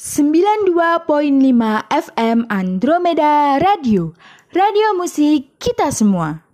92.5 FM Andromeda Radio. Radio musik kita semua.